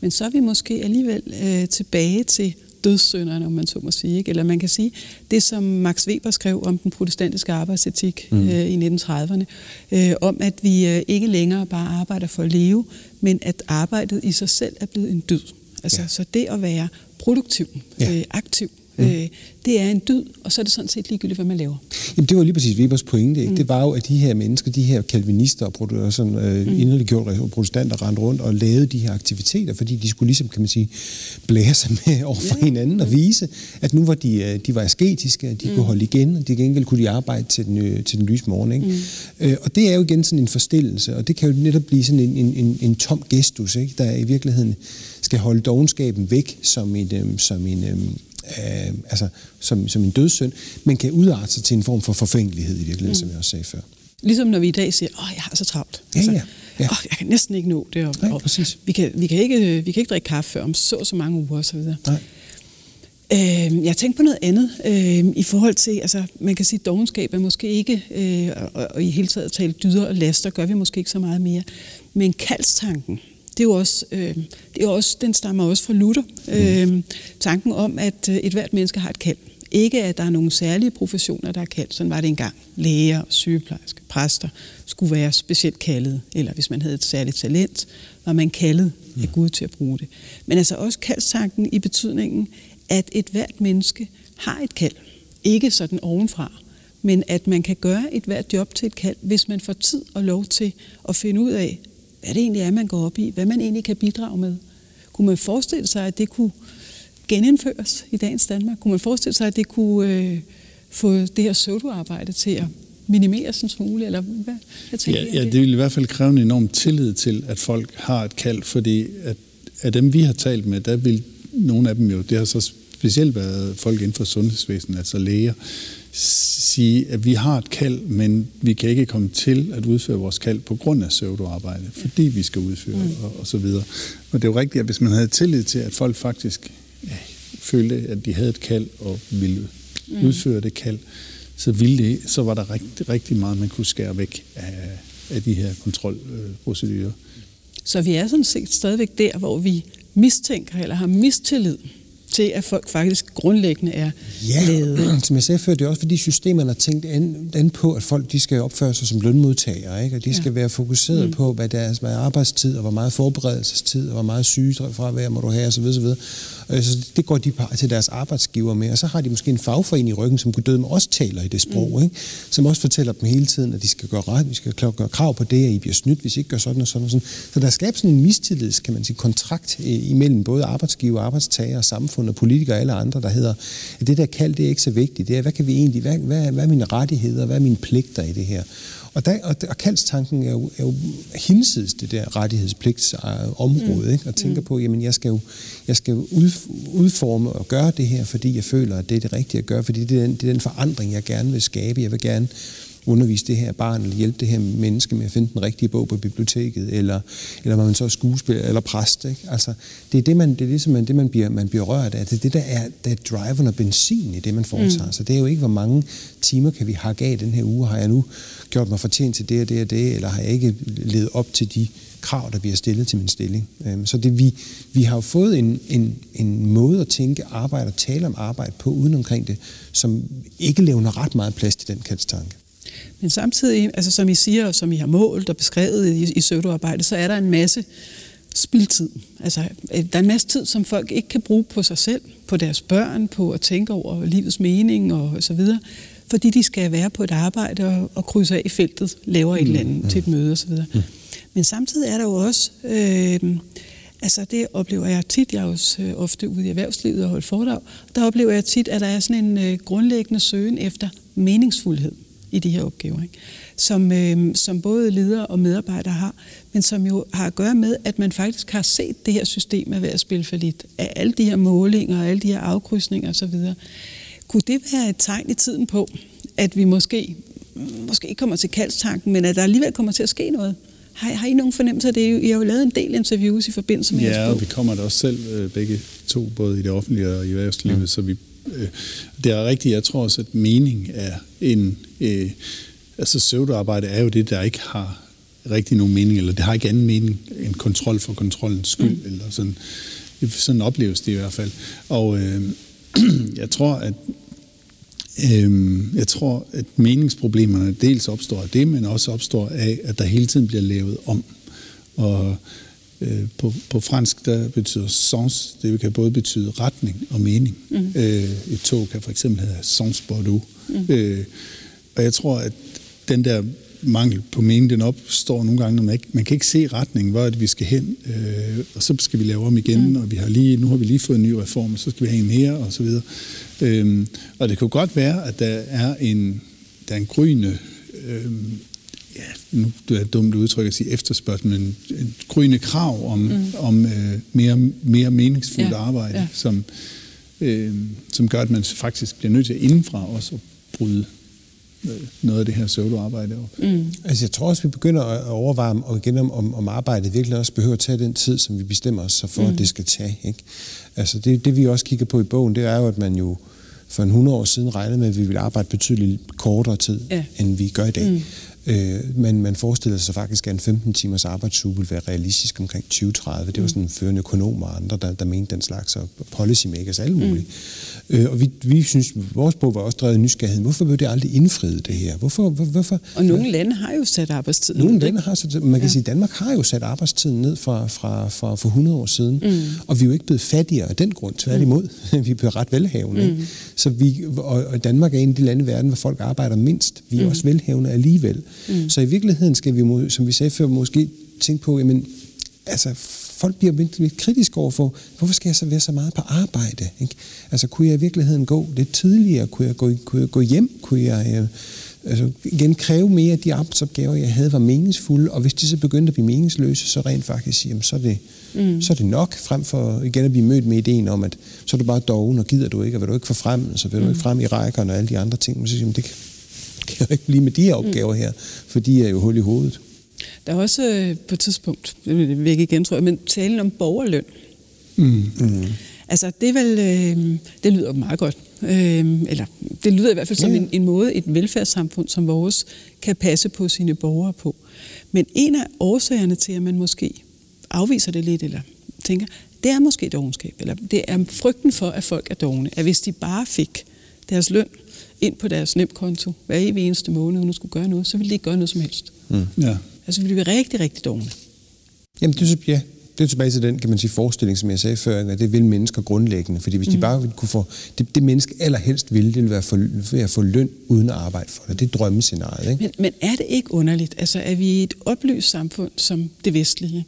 Men så er vi måske alligevel øh, tilbage til dødssynderne, om man så må sige. Ikke? Eller man kan sige, det som Max Weber skrev om den protestantiske arbejdsetik mm. øh, i 1930'erne, øh, om at vi øh, ikke længere bare arbejder for at leve, men at arbejdet i sig selv er blevet en død. Altså, ja. Så det at være produktiv, ja. øh, aktiv, Mm. Øh, det er en dyd, og så er det sådan set ligegyldigt, hvad man laver. Jamen, det var lige præcis Webers pointe. Ikke? Mm. Det var jo, at de her mennesker, de her kalvinister og sådan, øh, mm. inderliggjorte protestanter rendte rundt og lavede de her aktiviteter, fordi de skulle ligesom, kan man sige, blære sig med over for ja. hinanden og vise, at nu var de, øh, de var asketiske, de mm. kunne holde igen, og de gengæld kunne de arbejde til den, øh, til den lyse morgen. Ikke? Mm. Øh, og det er jo igen sådan en forstillelse, og det kan jo netop blive sådan en, en, en, en tom gestus, ikke? der i virkeligheden skal holde dogenskaben væk som en, øhm, som en, øhm, øh, altså, som, som en dødssynd, men kan udarte sig til en form for forfængelighed i virkeligheden, mm. som jeg også sagde før. Ligesom når vi i dag siger, åh, jeg har så travlt. Ja, altså, ja. ja. Åh, jeg kan næsten ikke nå det. Og, Nej, præcis. Vi kan, vi, kan ikke, vi kan ikke drikke kaffe før om så så mange uger osv. Nej. Øh, jeg tænkte på noget andet øh, i forhold til, altså man kan sige, at dogenskab er måske ikke, øh, og, og i hele taget tale dyder og laster, gør vi måske ikke så meget mere. Men kaldstanken, det er jo også, øh, det er også, den stammer også fra Luther. Øh, tanken om, at øh, et hvert menneske har et kald. Ikke at der er nogle særlige professioner, der er kaldt. Sådan var det engang. Læger, sygeplejersker, præster skulle være specielt kaldet. Eller hvis man havde et særligt talent, var man kaldet af. Gud til at bruge det. Men altså også kaldstanken i betydningen, at et hvert menneske har et kald. Ikke sådan ovenfra, men at man kan gøre et hvert job til et kald, hvis man får tid og lov til at finde ud af, hvad det egentlig er, man går op i, hvad man egentlig kan bidrage med. Kunne man forestille sig, at det kunne genindføres i dagens Danmark? Kunne man forestille sig, at det kunne øh, få det her pseudoarbejde til at minimeres en smule? Eller hvad, hvad tænker ja, ja, det vil i hvert fald kræve en enorm tillid til, at folk har et kald, fordi at, at dem, vi har talt med, der vil nogle af dem jo, det har så specielt været folk inden for sundhedsvæsenet, altså læger, sige, at vi har et kald, men vi kan ikke komme til at udføre vores kald på grund af pseudoarbejde, fordi vi skal udføre mm. og, og så videre. Og det er jo rigtigt, at hvis man havde tillid til, at folk faktisk ja, følte, at de havde et kald og ville mm. udføre det kald, så, ville det, så var der rigtig, rigtig meget, man kunne skære væk af, af de her kontrolprocedurer. Så vi er sådan set stadigvæk der, hvor vi mistænker eller har mistillid til, at folk faktisk grundlæggende er ja, glade. som jeg sagde før, det er også fordi systemerne har tænkt an, an på, at folk de skal opføre sig som lønmodtagere, ikke? og de ja. skal være fokuseret mm. på, hvad deres hvad er arbejdstid, og hvor meget forberedelsestid, og hvor meget sygefravær må du have, osv. osv. Øh, så det går de til deres arbejdsgiver med, og så har de måske en fagforening i ryggen, som kunne med også taler i det sprog, mm. ikke? som også fortæller dem hele tiden, at de skal gøre ret, vi skal gøre krav på det, at I bliver snydt, hvis I ikke gør sådan og sådan og sådan. Så der skabes sådan en mistillids, kan man sige, kontrakt øh, imellem både arbejdsgiver, arbejdstager, samfund og politikere og alle andre, der hedder, at det der kald, det er ikke så vigtigt. Det er, hvad kan vi egentlig, hvad, hvad, hvad er mine rettigheder, hvad er mine pligter i det her? Og, der, og, og kaldstanken er jo, er jo hinsides det der rettighedspligtsområde, mm. ikke? og tænker mm. på, jamen jeg skal jo, jeg skal jo ud, udforme og gøre det her, fordi jeg føler, at det er det rigtige at gøre, fordi det er den, det er den forandring, jeg gerne vil skabe. Jeg vil gerne undervise det her barn, eller hjælpe det her menneske med at finde den rigtige bog på biblioteket, eller, eller man så er skuespiller eller præst. Ikke? Altså, det er det, man, det, er ligesom, det man, bliver, man bliver rørt af. Det er det, der er, der er driveren og benzin i det, man foretager. Mm. Så det er jo ikke, hvor mange timer kan vi hakke af den her uge. Har jeg nu gjort mig fortjent til det og det og det, eller har jeg ikke levet op til de krav, der bliver stillet til min stilling. Øhm, så det, vi, vi har jo fået en, en, en måde at tænke arbejde og tale om arbejde på uden omkring det, som ikke levner ret meget plads til den kaldstanke. Men samtidig, altså som I siger, og som I har målt og beskrevet i, i pseudoarbejde, så er der en masse spildtid. Altså, øh, der er en masse tid, som folk ikke kan bruge på sig selv, på deres børn, på at tænke over livets mening og så videre, fordi de skal være på et arbejde og, og krydse af i feltet, laver et mm, eller andet mm. til et møde og så videre. Mm. Men samtidig er der jo også, øh, altså det oplever jeg tit, jeg er også øh, ofte ude i erhvervslivet og holder foredrag, der oplever jeg tit, at der er sådan en øh, grundlæggende søgen efter meningsfuldhed. I de her opgaver, ikke? Som, øh, som både ledere og medarbejdere har, men som jo har at gøre med, at man faktisk har set det her system af ved at spille for lidt, af alle de her målinger og alle de her afkrydsninger osv. Kunne det være et tegn i tiden på, at vi måske, måske ikke kommer til kaldstanken, men at der alligevel kommer til at ske noget? Har, har I nogen fornemmelse af det? I har jo lavet en del interviews i forbindelse med Ja, og vi kommer da også selv øh, begge to, både i det offentlige og i erhvervslivet, mm. så vi, det er rigtigt. Jeg tror også, at mening er en... Øh, altså pseudoarbejde er jo det, der ikke har rigtig nogen mening, eller det har ikke anden mening end kontrol for kontrollens skyld, mm. eller sådan. Sådan opleves det i hvert fald. Og øh, jeg tror, at Øhm, jeg tror, at meningsproblemerne dels opstår af det, men også opstår af, at der hele tiden bliver lavet om. Og øh, på, på fransk, der betyder sens, det kan både betyde retning og mening. Mm. Øh, et tog kan for eksempel hedde sens Bordeaux. Mm. Øh, og jeg tror, at den der mangel på mening, den opstår nogle gange, når man ikke, man kan ikke se retningen, hvor det, vi skal hen, øh, og så skal vi lave om igen, mm. og vi har lige, nu har vi lige fået en ny reform, og så skal vi have en mere, og så videre. Øhm, og det kunne godt være, at der er en, der er en gryende, øhm, ja, nu er det dumt udtryk at sige efterspørgsel, men en gryende krav om, mm. om øh, mere, mere meningsfuldt ja. arbejde, ja. Som, øh, som gør, at man faktisk bliver nødt til indenfra også at bryde øh, noget af det her pseudoarbejde op. Mm. Altså jeg tror også, vi begynder at overveje og igen om, om, om arbejdet virkelig også behøver at tage den tid, som vi bestemmer os for, mm. at det skal tage. Ikke? Altså det, det vi også kigger på i bogen, det er jo, at man jo for en 100 år siden regnede med, at vi ville arbejde betydeligt kortere tid, ja. end vi gør i dag. Mm. Øh, men man forestiller sig faktisk, at en 15 timers arbejdsuge vil være realistisk omkring 2030. Det var mm. sådan førende økonomer og andre, der, der mente den slags, og policymakers, alle mulige. Mm. Øh, og vi, vi synes, vores bog var også drevet af nysgerrighed. Hvorfor blev det aldrig indfriet, det her? Hvorfor, hvor, hvorfor? Og nogle lande har jo sat arbejdstiden Nogle lande har sat, man kan ja. sige, Danmark har jo sat arbejdstiden ned fra, fra, fra for 100 år siden, mm. og vi er jo ikke blevet fattigere af den grund, tværtimod. Mm. vi er ret velhavende. Mm. Så vi, og, og Danmark er en af de lande i verden, hvor folk arbejder mindst. Vi er mm. også velhavende alligevel. Mm. Så i virkeligheden skal vi, som vi sagde før, måske tænke på, jamen, altså, folk bliver lidt, lidt kritiske over for, hvorfor skal jeg så være så meget på arbejde? Ikke? Altså, kunne jeg i virkeligheden gå lidt tidligere? Kunne jeg gå, kunne jeg gå hjem? Kunne jeg øh, altså, igen kræve mere af de arbejdsopgaver, jeg havde, var meningsfulde? Og hvis de så begyndte at blive meningsløse, så rent faktisk, jamen, så, er det, mm. så er det nok, frem for igen at blive mødt med ideen om, at så er du bare doven, og gider du ikke, og vil du ikke få frem, så vil du ikke mm. frem i rækkerne og alle de andre ting. Men så siger, jamen, det, kan jo ikke blive med de her opgaver her, for de er jo hul i hovedet. Der er også øh, på et tidspunkt, det vil jeg igen tror jeg, men talen om borgerløn. Mm. Mm. Altså det, er vel, øh, det lyder meget godt. Øh, eller det lyder i hvert fald som ja. en, en måde, et velfærdssamfund som vores kan passe på sine borgere på. Men en af årsagerne til, at man måske afviser det lidt, eller tænker, det er måske dogenskab, eller det er frygten for, at folk er dogne, at hvis de bare fik deres løn ind på deres nemkonto hver evig eneste måned, uden at skulle gøre noget, så ville de ikke gøre noget som helst. Mm. Ja. Altså ville de være rigtig, rigtig dogne. Jamen, det, ja, det er tilbage til den, kan man sige, forestilling, som jeg sagde før, at det vil mennesker grundlæggende. Fordi hvis mm. de bare ville kunne få... Det, det menneske allerhelst ville, det ville være for, ved at få løn uden at arbejde for det. Det er drømmescenariet. Ikke? Men, men er det ikke underligt, altså er vi i et oplyst samfund som det vestlige,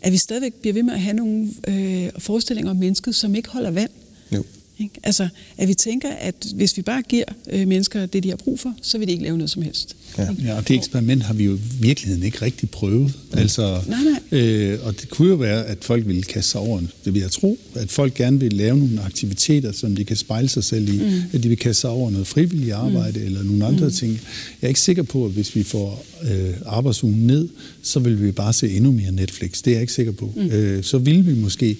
at vi stadigvæk bliver ved med at have nogle øh, forestillinger om mennesket, som ikke holder vand? Jo. Ikke? Altså, at vi tænker, at hvis vi bare giver øh, mennesker det, de har brug for, så vil de ikke lave noget som helst. Ja, ja og det eksperiment har vi jo i virkeligheden ikke rigtig prøvet. Ja. Altså, nej, nej. Øh, og det kunne jo være, at folk ville kaste sig over det, vil jeg tro. At folk gerne vil lave nogle aktiviteter, som de kan spejle sig selv i. Mm. At de vil kaste sig over noget frivilligt arbejde mm. eller nogle andre mm. ting. Jeg er ikke sikker på, at hvis vi får øh, arbejdsugen ned, så vil vi bare se endnu mere Netflix. Det er jeg ikke sikker på. Mm. Øh, så vil vi måske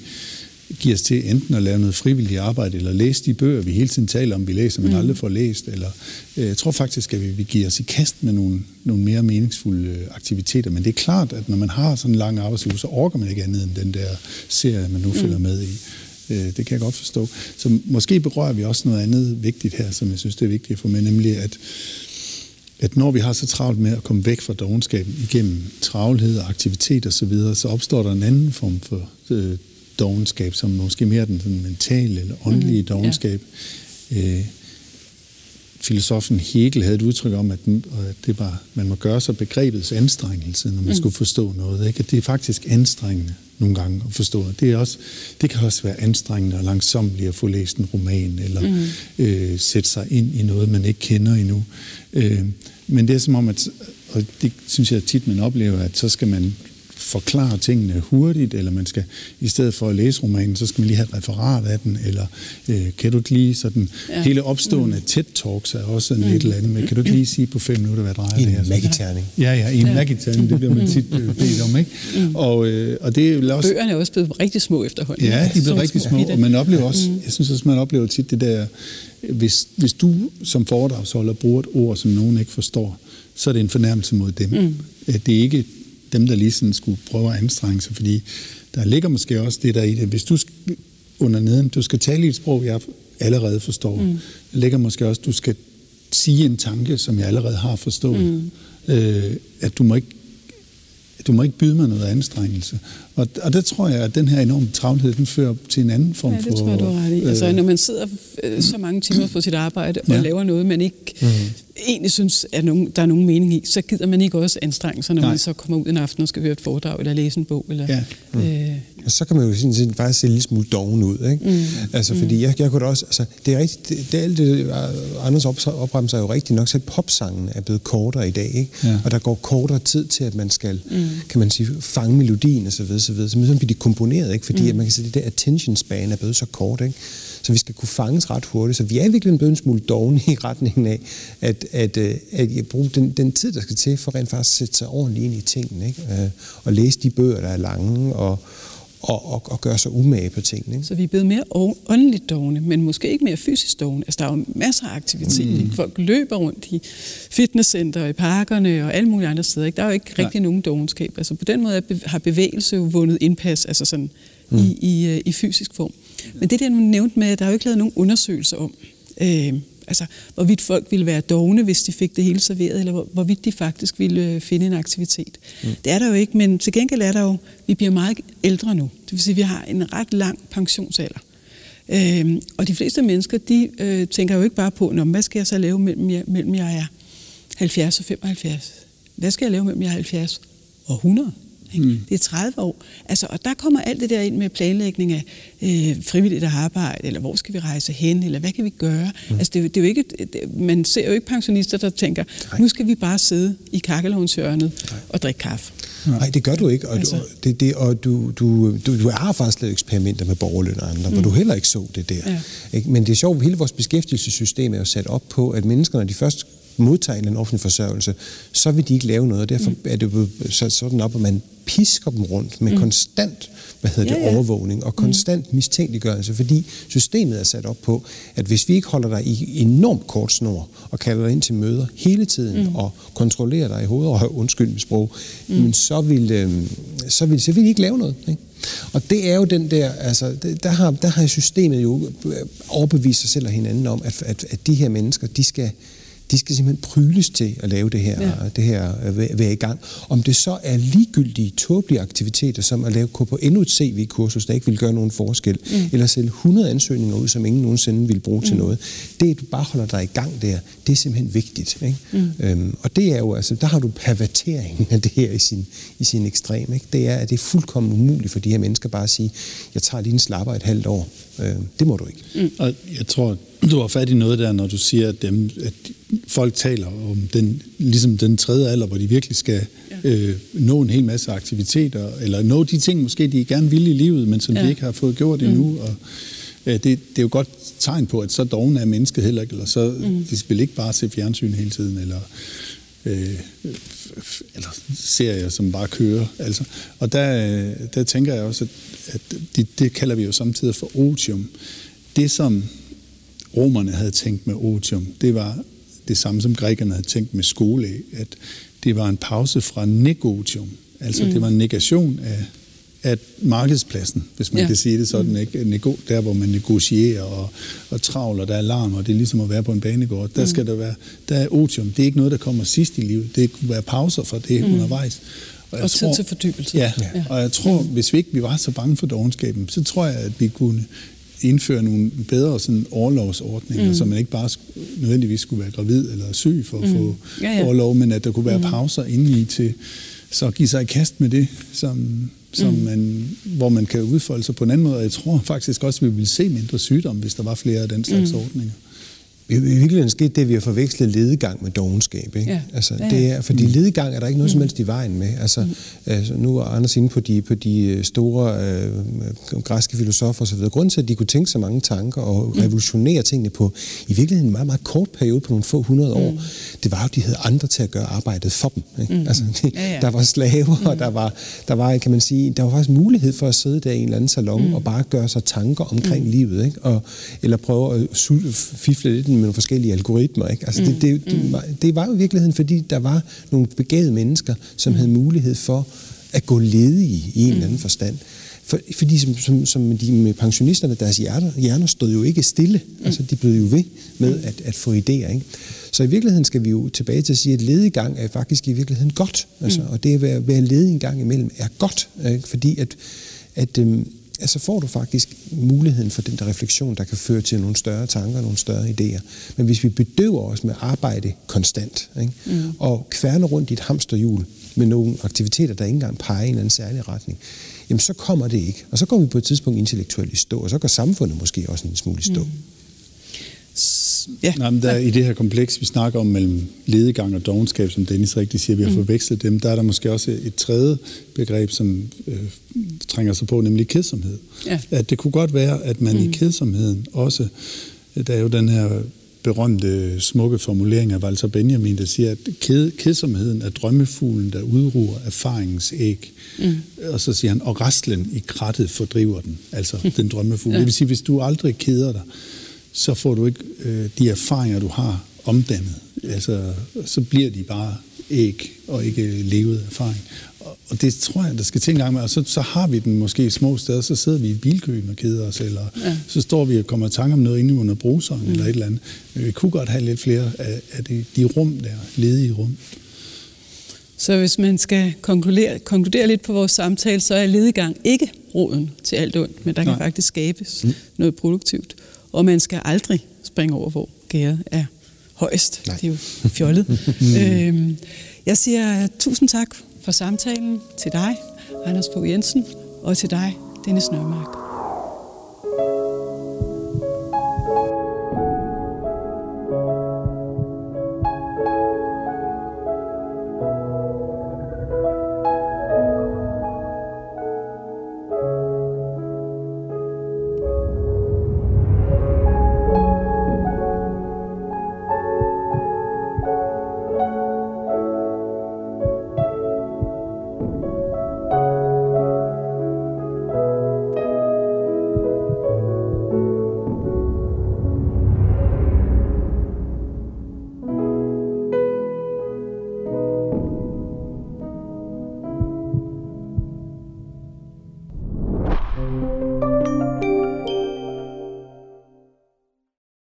give os til enten at lave noget frivilligt arbejde, eller læse de bøger, vi hele tiden taler om, vi læser, men mm. aldrig får læst. Eller, øh, jeg tror faktisk, at vi, vi giver os i kast med nogle, nogle mere meningsfulde øh, aktiviteter. Men det er klart, at når man har sådan en lang arbejdsliv, så orker man ikke andet end den der serie, man nu mm. følger med i. Øh, det kan jeg godt forstå. Så måske berører vi også noget andet vigtigt her, som jeg synes, det er vigtigt for mig, nemlig at at når vi har så travlt med at komme væk fra dogenskaben igennem travlhed og aktivitet osv., så, videre, så opstår der en anden form for øh, dogenskab, som måske mere den sådan mentale eller åndelige mm, dogenskab. Ja. Øh, filosofen Hegel havde et udtryk om, at det var, man må gøre sig begrebets anstrengelse, når man mm. skulle forstå noget. Ikke? At det er faktisk anstrengende nogle gange at forstå. Det, er også, det kan også være anstrengende og langsomt at få læst en roman, eller mm. øh, sætte sig ind i noget, man ikke kender endnu. Øh, men det er som om, at, og det synes jeg tit, man oplever, at så skal man forklare tingene hurtigt, eller man skal, i stedet for at læse romanen, så skal man lige have et referat af den, eller øh, kan du ikke lige sådan, ja. hele opstående mm. TED-talks er også en mm. et eller andet med, kan du ikke lige sige på fem minutter, hvad drejer I det her? en magiterning. Ja, ja, i en ja. magiterning, det bliver man tit øh, bedt om, ikke? Mm. Og, øh, og det er også... Bøgerne er også blevet rigtig små efterhånden. Ja, de er blevet rigtig små, og man oplever også, mm. jeg synes også, man oplever tit det der, hvis, hvis du som foredragsholder bruger et ord, som nogen ikke forstår, så er det en fornærmelse mod dem. Mm. Det er ikke dem, der lige sådan skulle prøve at anstrenge sig, fordi der ligger måske også det der i det. Hvis du under neden, du skal tale i et sprog, jeg allerede forstår, mm. der ligger måske også, du skal sige en tanke, som jeg allerede har forstået. Mm. Øh, at du må ikke du må ikke byde mig noget anstrengelse. Og, og der tror jeg, at den her enorme travlhed, den fører til en anden form for... Ja, det for, tror jeg, du har ret i. Altså, øh, når man sidder øh, så mange timer på sit arbejde og ja. laver noget, man ikke mm. egentlig synes, at nogen, der er nogen mening i, så gider man ikke også anstrenge sig, når Nej. man så kommer ud en aften og skal høre et foredrag eller læse en bog. Eller, ja. mm. øh, og så kan man jo sådan set faktisk se lidt smule doven ud. Ikke? Mm. Altså, fordi mm. jeg, jeg kunne da også... Altså, det er rigtigt, det, det, alt det, Anders op, opremser er jo rigtigt nok, selv popsangen er blevet kortere i dag. Ikke? Ja. Og der går kortere tid til, at man skal, mm. kan man sige, fange melodien og så videre, så videre. Så så bliver de komponeret, ikke? fordi mm. at man kan sige, at det der attention span er blevet så kort. Ikke? Så vi skal kunne fanges ret hurtigt. Så vi er virkelig blevet en smule dogne i retningen af, at, at, øh, at, at bruge den, den tid, der skal til, for rent faktisk at sætte sig ordentligt ind i tingene. Ikke? Øh, og læse de bøger, der er lange, og, og, og, og gøre sig umage på tingene. Ikke? Så vi er blevet mere åndeligt dogne, men måske ikke mere fysisk dogne. Altså, der er jo masser af aktivitet. Mm. Ikke? Folk løber rundt i fitnesscenter, i parkerne og alle mulige andre steder. Ikke? Der er jo ikke rigtig Nej. nogen dogenskab. Altså, på den måde har bevægelse jo vundet indpas altså sådan, mm. i, i, øh, i fysisk form. Men det der, du nævnte med, at der er jo ikke lavet nogen undersøgelser om, øh, altså, hvorvidt folk ville være dogne, hvis de fik det hele serveret, eller hvor, hvorvidt de faktisk ville øh, finde en aktivitet. Mm. Det er der jo ikke, men til gengæld er der jo, vi bliver meget ældre nu. Det vil sige, at vi har en ret lang pensionsalder. Øhm, og de fleste mennesker, de øh, tænker jo ikke bare på, hvad skal jeg så lave mellem jeg, mellem jeg er 70 og 75? Hvad skal jeg lave mellem jeg er 70 og 100? Ikke? Mm. Det er 30 år. Altså, og der kommer alt det der ind med planlægning af øh, frivilligt arbejde, eller hvor skal vi rejse hen, eller hvad kan vi gøre? Mm. Altså, det, det er jo ikke, det, man ser jo ikke pensionister, der tænker, Nej. nu skal vi bare sidde i kakkelovnshjørnet og drikke kaffe. Nej, det gør du ikke. Og, altså. du, det, det, og du, du, du, du har faktisk lavet eksperimenter med borgerløn og andre, mm. hvor du heller ikke så det der. Ja. Ikke? Men det er sjovt, at hele vores beskæftigelsessystem er jo sat op på, at mennesker, når de først modtager en offentlig forsørgelse, så vil de ikke lave noget. Derfor mm. er det jo sat sådan op, at man pisker dem rundt med mm. konstant hvad hedder det, ja, ja. overvågning og mm. konstant mm. mistænkeliggørelse, fordi systemet er sat op på, at hvis vi ikke holder dig i enormt kort snor og kalder dig ind til møder hele tiden mm. og kontrollerer dig i hovedet og undskyld med sprog, mm. men så vil, øh, så, vil, så vil de ikke lave noget. Ikke? Og det er jo den der, altså, der har, der har systemet jo overbevist sig selv og hinanden om, at, at, at de her mennesker, de skal, de skal simpelthen pryles til at lave det her, ja. det her øh, være i gang. Om det så er ligegyldige, tåbelige aktiviteter, som at lave på endnu et CV-kursus, der ikke vil gøre nogen forskel, mm. eller sælge 100 ansøgninger ud, som ingen nogensinde vil bruge mm. til noget. Det, at du bare holder dig i gang der, det er simpelthen vigtigt. Ikke? Mm. Øhm, og det er jo, altså, der har du perverteringen af det her i sin, i sin ekstrem. Ikke? Det er, at det er fuldkommen umuligt for de her mennesker bare at sige, jeg tager lige en slapper et halvt år. Øh, det må du ikke. Mm. Og jeg tror, du har fat i noget der, når du siger, at, dem, at folk taler om den, ligesom den tredje alder, hvor de virkelig skal ja. øh, nå en hel masse aktiviteter, eller nå de ting, måske de gerne vil i livet, men som ja. de ikke har fået gjort mm. endnu. Og, øh, det, det er jo godt tegn på, at så doven er mennesket heller ikke, eller så mm. de vil ikke bare se fjernsyn hele tiden, eller øh, eller serier, som bare kører. Altså. Og der, der tænker jeg også, at, at det, det kalder vi jo samtidig for otium. Det, som romerne havde tænkt med otium, det var det samme, som grækerne havde tænkt med skole, at det var en pause fra negotium. Altså mm. det var en negation af, af markedspladsen, hvis man ja. kan sige det sådan, mm. ikke? Der hvor man negocierer og, og travler, der er alarm, og det er ligesom at være på en banegård. Der mm. skal der være, der er otium. Det er ikke noget, der kommer sidst i livet. Det kunne være pauser for det mm. undervejs. Og, og tid tror, til fordybelse. Ja, ja, og jeg tror, hvis vi ikke vi var så bange for dogenskaben, så tror jeg, at vi kunne indføre nogle bedre sådan overlovsordninger, mm. så man ikke bare nødvendigvis skulle være gravid eller syg for at mm. få ja, ja. overlov, men at der kunne være mm. pauser inde i til så give sig i kast med det, som, som mm. man, hvor man kan udfolde sig på en anden måde. Og jeg tror faktisk også, at vi vil se mindre sygdom, hvis der var flere af den slags mm. ordninger. I virkeligheden skete det, at vi har forvekslet ledegang med dogenskab. Ikke? Ja. Altså, Ja, ja. det er, fordi Mm. ledegang er der ikke noget som helst i vejen med. Altså, altså, nu er Anders inde på de, på de øh, store øh, græske filosofer osv. Grunden til, at de kunne tænke så mange tanker og revolutionere tingene på i virkeligheden en meget, meget kort periode på nogle få hundrede år, det var jo, at de havde andre til at gøre arbejdet for dem. Ikke? Altså, de, Ja, ja. Der var slaver, og der var, der var, kan man sige, der var faktisk mulighed for at sidde der i en eller anden salon mm. og bare gøre sig tanker omkring mm. livet, ikke? Og, eller prøve at fifle lidt med nogle forskellige algoritmer. Ikke? Altså, det, det, det, var, det var jo i virkeligheden, fordi der var nogle begavede mennesker, som mm. havde mulighed for at gå ledige i en eller anden forstand. For, fordi som, som, som de med pensionisterne, deres hjerter, hjerner stod jo ikke stille. Mm. Altså, de blev jo ved med at, at få idéer. Ikke? Så i virkeligheden skal vi jo tilbage til at sige, at ledegang er faktisk i virkeligheden godt. Altså, Og det at være, være ledig en gang imellem er godt. Ikke? Fordi at, at øhm, altså får du faktisk muligheden for den der refleksion, der kan føre til nogle større tanker, nogle større idéer. Men hvis vi bedøver os med arbejde konstant, ikke? Mm. og kværner rundt i et hamsterhjul med nogle aktiviteter, der ikke engang peger i en anden særlig retning, jamen så kommer det ikke. Og så går vi på et tidspunkt intellektuelt i stå, og så går samfundet måske også en smule i stå. Mm. Ja. Nej, men der, i det her kompleks, vi snakker om mellem ledegang og dogenskab, som Dennis rigtig siger, vi har mm. forvekslet dem, der er der måske også et tredje begreb, som øh, trænger sig på, nemlig kedsomhed. Ja. At det kunne godt være, at man mm. i kedsomheden også, der er jo den her berømte, smukke formulering af Walter Benjamin, der siger, at ked, kedsomheden er drømmefuglen, der udruer erfaringens æg. Mm. Og så siger han, og restlen i krattet fordriver den, altså den drømmefugl. Ja. Det vil sige, hvis du aldrig keder dig, så får du ikke øh, de erfaringer, du har omdannet. Altså, så bliver de bare æg og ikke levet erfaring. Og, det tror jeg, der skal til en gang med. Og så, så har vi den måske i små steder, så sidder vi i bilkøen og keder os, eller ja. så står vi og kommer i tanke om noget inde under bruseren, mm. eller et eller andet. Men vi kunne godt have lidt flere af, af de, de rum der, ledige rum. Så hvis man skal konkludere, konkludere lidt på vores samtale, så er ledegang ikke roden til alt ondt, men der kan Nej. faktisk skabes mm. noget produktivt. Og man skal aldrig springe over, hvor gæret er højst. Nej. Det er jo fjollet. øhm, jeg siger tusind tak for samtalen til dig, Anders Fogh Jensen, og til dig, Dennis Nørmark.